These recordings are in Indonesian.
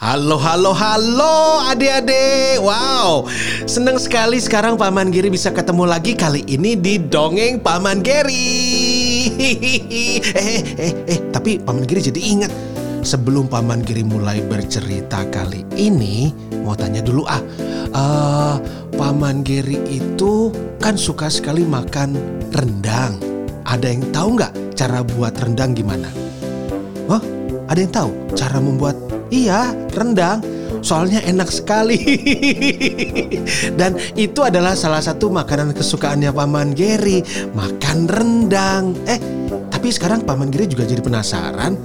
Halo, halo, halo adik-adik. Wow, senang sekali sekarang Paman Giri bisa ketemu lagi kali ini di Dongeng Paman Giri. Eh, eh, eh, tapi Paman Giri jadi ingat Sebelum Paman Giri mulai bercerita kali ini Mau tanya dulu ah eh, Paman Giri itu kan suka sekali makan rendang. Ada yang tahu nggak cara buat rendang gimana? Wah, ada yang tahu cara membuat Iya, rendang. Soalnya enak sekali. Dan itu adalah salah satu makanan kesukaannya Paman Geri, makan rendang. Eh, tapi sekarang Paman Geri juga jadi penasaran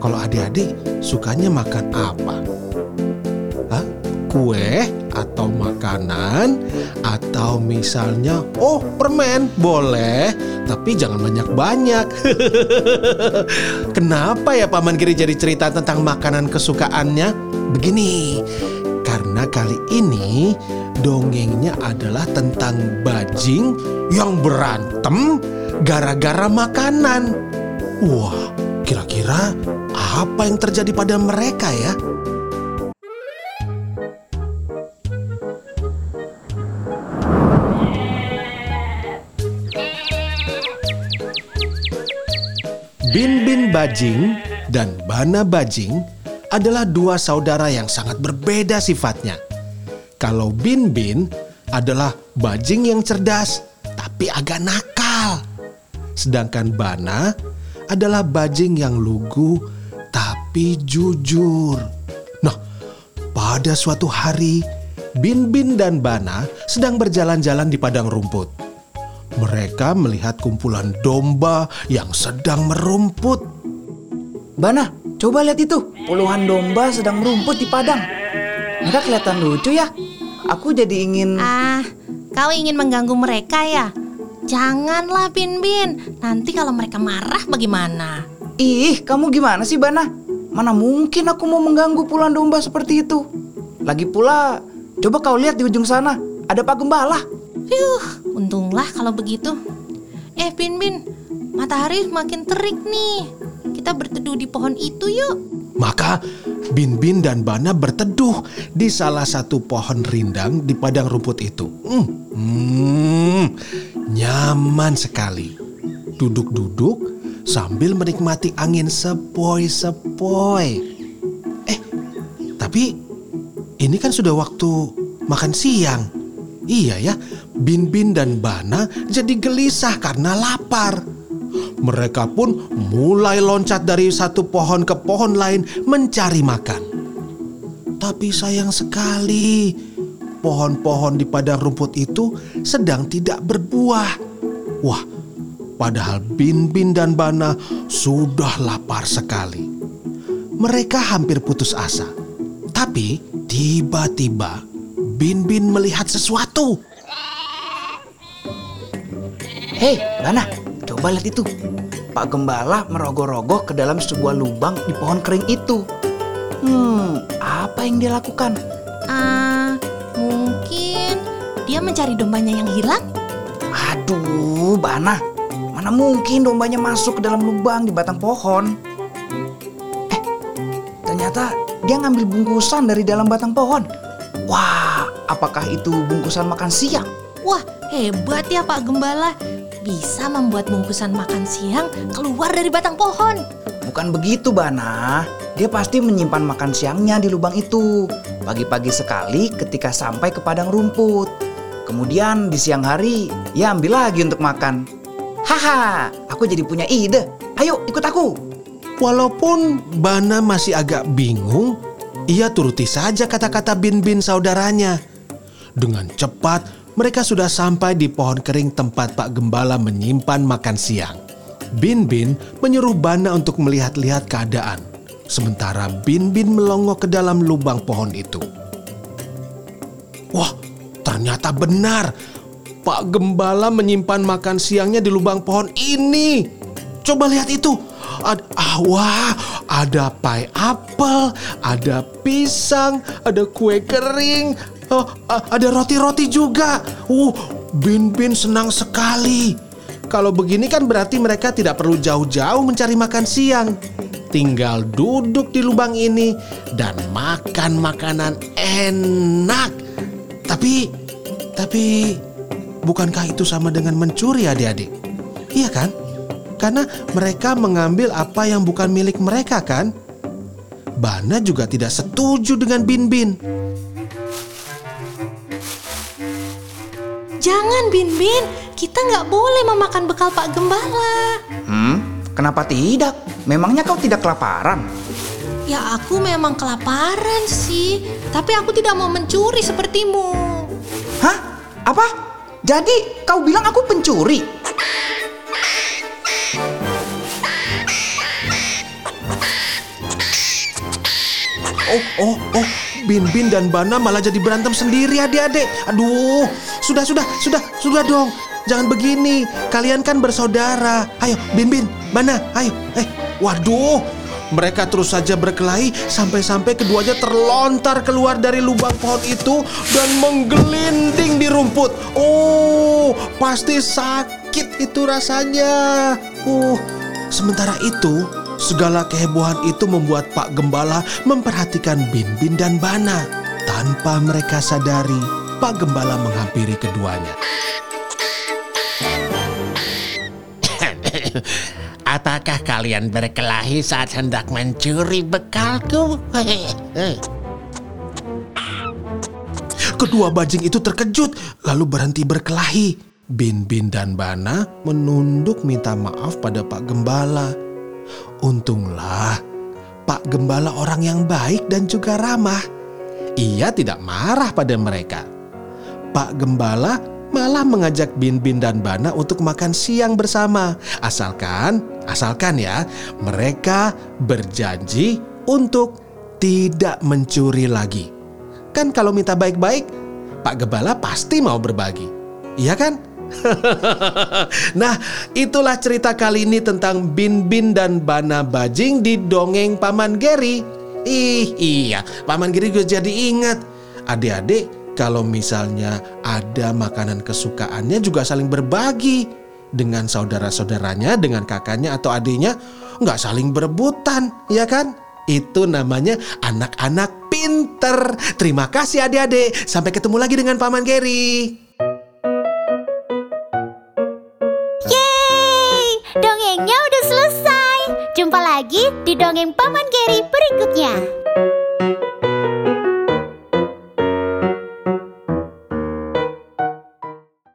kalau adik-adik sukanya makan apa? Hah? Kue atau makanan atau misalnya oh permen boleh tapi jangan banyak-banyak. Kenapa ya Paman Giri jadi cerita tentang makanan kesukaannya? Begini karena kali ini dongengnya adalah tentang bajing yang berantem gara-gara makanan. Wah kira-kira apa yang terjadi pada mereka ya Bin Bin Bajing dan Bana Bajing adalah dua saudara yang sangat berbeda sifatnya. Kalau Bin Bin adalah bajing yang cerdas tapi agak nakal. Sedangkan Bana adalah bajing yang lugu tapi jujur. Nah, pada suatu hari Bin Bin dan Bana sedang berjalan-jalan di padang rumput. Mereka melihat kumpulan domba yang sedang merumput. Bana, coba lihat itu. Puluhan domba sedang merumput di padang. Mereka kelihatan lucu ya. Aku jadi ingin... Ah, kau ingin mengganggu mereka ya? Janganlah, Bin Bin. Nanti kalau mereka marah bagaimana? Ih, kamu gimana sih Bana? Mana mungkin aku mau mengganggu puluhan domba seperti itu? Lagi pula, coba kau lihat di ujung sana. Ada Pak Gembala. Yuh, untunglah kalau begitu. Eh, Bin Bin, matahari makin terik nih. Kita berteduh di pohon itu yuk. Maka Bin Bin dan Bana berteduh di salah satu pohon rindang di padang rumput itu. Hmm, hmm, nyaman sekali. Duduk-duduk sambil menikmati angin sepoi-sepoi. Eh, tapi ini kan sudah waktu makan siang. Iya ya, Bin Bin dan Bana jadi gelisah karena lapar. Mereka pun mulai loncat dari satu pohon ke pohon lain mencari makan. Tapi sayang sekali, pohon-pohon di padang rumput itu sedang tidak berbuah. Wah, padahal Bin Bin dan Bana sudah lapar sekali. Mereka hampir putus asa. Tapi tiba-tiba Bin Bin melihat sesuatu. Hei, Bana, coba lihat itu. Pak Gembala merogoh-rogoh ke dalam sebuah lubang di pohon kering itu. Hmm, apa yang dia lakukan? Ah, mungkin dia mencari dombanya yang hilang? Aduh, Bana. Mana mungkin dombanya masuk ke dalam lubang di batang pohon? Eh, ternyata dia ngambil bungkusan dari dalam batang pohon. Wah, apakah itu bungkusan makan siang? Wah, hebat ya Pak Gembala. Bisa membuat bungkusan makan siang keluar dari batang pohon. Bukan begitu, Bana. Dia pasti menyimpan makan siangnya di lubang itu. Pagi-pagi sekali ketika sampai ke padang rumput. Kemudian di siang hari, ya ambil lagi untuk makan. Haha, aku jadi punya ide. Ayo ikut aku. Walaupun Bana masih agak bingung, ia turuti saja kata-kata Bin Bin saudaranya. Dengan cepat, mereka sudah sampai di pohon kering tempat Pak Gembala menyimpan makan siang. Bin Bin menyuruh Bana untuk melihat-lihat keadaan. Sementara Bin Bin melongo ke dalam lubang pohon itu. Wah, Ternyata benar. Pak Gembala menyimpan makan siangnya di lubang pohon ini. Coba lihat itu. Ad, ah, wah, ada pie apel, ada pisang, ada kue kering, oh, ada roti-roti juga. Uh, Bin Bin senang sekali. Kalau begini kan berarti mereka tidak perlu jauh-jauh mencari makan siang. Tinggal duduk di lubang ini dan makan makanan enak. Tapi, tapi bukankah itu sama dengan mencuri adik-adik? Iya kan? Karena mereka mengambil apa yang bukan milik mereka kan? Bana juga tidak setuju dengan Bin Bin. Jangan Bin Bin, kita nggak boleh memakan bekal Pak Gembala. Hmm, kenapa tidak? Memangnya kau tidak kelaparan? Ya aku memang kelaparan sih, tapi aku tidak mau mencuri sepertimu. Hah? Apa? Jadi kau bilang aku pencuri? Oh, oh, oh, Bin Bin dan Bana malah jadi berantem sendiri adik-adik. Aduh, sudah, sudah, sudah, sudah dong. Jangan begini, kalian kan bersaudara. Ayo, Bin Bin, Bana, ayo. Eh, waduh, mereka terus saja berkelahi sampai-sampai keduanya terlontar keluar dari lubang pohon itu dan menggelinding di rumput. Oh, pasti sakit itu rasanya. Uh, sementara itu, segala kehebohan itu membuat Pak Gembala memperhatikan Bin Bin dan Bana. Tanpa mereka sadari, Pak Gembala menghampiri keduanya. Apakah kalian berkelahi saat hendak mencuri bekalku? Kedua bajing itu terkejut lalu berhenti berkelahi. Bin Bin dan Bana menunduk minta maaf pada Pak Gembala. Untunglah Pak Gembala orang yang baik dan juga ramah. Ia tidak marah pada mereka. Pak Gembala malah mengajak Bin Bin dan Bana untuk makan siang bersama. Asalkan, asalkan ya, mereka berjanji untuk tidak mencuri lagi. Kan kalau minta baik-baik, Pak Gembala pasti mau berbagi. Iya kan? nah, itulah cerita kali ini tentang Bin Bin dan Bana Bajing di dongeng Paman Geri. Ih, iya, Paman Geri juga jadi ingat. Adik-adik, kalau misalnya ada makanan kesukaannya juga saling berbagi dengan saudara-saudaranya, dengan kakaknya atau adiknya, nggak saling berebutan, ya kan? Itu namanya anak-anak pinter. Terima kasih adik-adik. Sampai ketemu lagi dengan Paman Geri. Lagi di dongeng Paman Geri berikutnya.